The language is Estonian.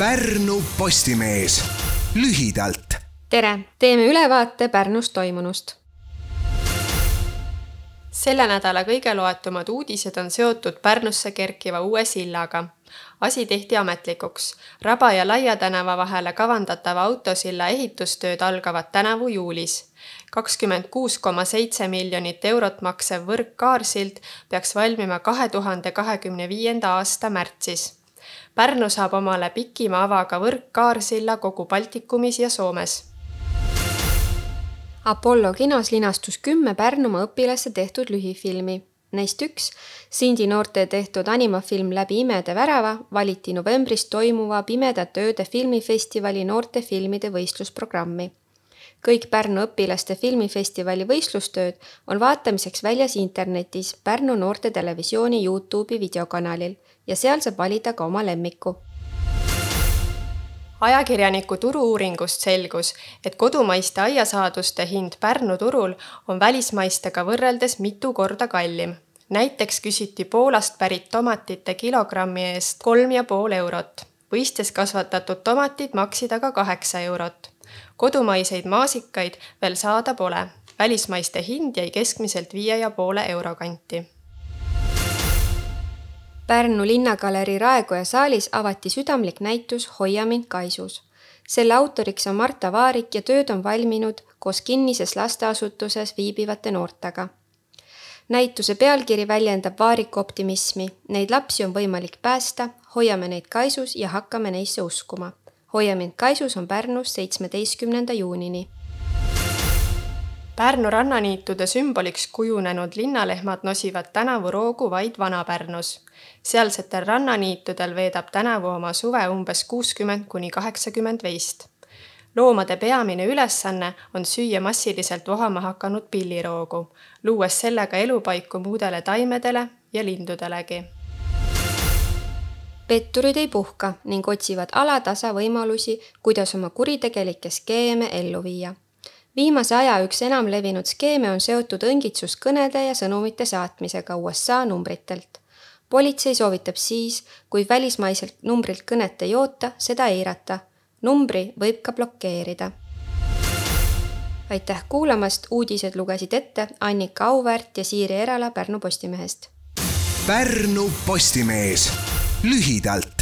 Pärnu Postimees lühidalt. tere, teeme ülevaate Pärnus toimunust. selle nädala kõige loetumad uudised on seotud Pärnusse kerkiva uue sillaga. asi tehti ametlikuks. Raba ja Laia tänava vahele kavandatava autosilla ehitustööd algavad tänavu juulis. kakskümmend kuus koma seitse miljonit eurot maksev võrkkaarsild peaks valmima kahe tuhande kahekümne viienda aasta märtsis Pärnu saab omale pikima avaga võrkkaarsilla kogu Baltikumis ja Soomes. Apollo kinos linastus kümme Pärnumaa õpilaste tehtud lühifilmi. Neist üks, Sindi noorte tehtud animafilm Läbi imede värava, valiti novembris toimuva Pimedate ööde filmifestivali noortefilmide võistlusprogrammi kõik Pärnu õpilaste filmifestivali võistlustööd on vaatamiseks väljas internetis Pärnu Noorte Televisiooni Youtube'i videokanalil ja seal saab valida ka oma lemmiku ajakirjaniku turu-uuringust selgus, et kodumaiste aiasaaduste hind Pärnu turul on välismaistega võrreldes mitu korda kallim. näiteks küsiti Poolast pärit tomatite kilogrammi eest kolm ja pool eurot. võistes kasvatatud tomatid maksid aga kaheksa eurot kodumaiseid maasikaid veel saada pole. välismaiste hind jäi keskmiselt viie ja poole euro kanti. Pärnu Linnagalerii Raekoja saalis avati südamlik näitus Hoia mind kaisus. selle autoriks on Marta Vaarik ja tööd on valminud koos kinnises lasteasutuses viibivate noortega näituse pealkiri väljendab Vaariku optimismi. Neid lapsi on võimalik päästa, hoiame neid kaisus ja hakkame neisse uskuma hoia mind kaisus on Pärnus seitsmeteistkümnenda juunini. Pärnu rannaniitude sümboliks kujunenud linnalehmad nosivad tänavu roogu vaid Vana-Pärnus. sealsetel rannaniitudel veedab tänavu oma suve umbes kuuskümmend kuni kaheksakümmend veist. loomade peamine ülesanne on süüa massiliselt vohama hakanud pilliroogu, luues sellega elupaiku muudele taimedele ja lindudelegi petturid ei puhka ning otsivad alatasa võimalusi, kuidas oma kuritegelikke skeeme ellu viia. viimase aja üks enamlevinud skeeme on seotud õngitsuskõnede ja sõnumite saatmisega USA numbritelt. politsei soovitab siis, kui välismaiselt numbrilt kõnet ei oota, seda eirata. numbri võib ka blokeerida aitäh kuulamast, uudised lugesid ette Annika Auväärt ja Siiri Erala Pärnu Postimehest. Pärnu Postimees lühidalt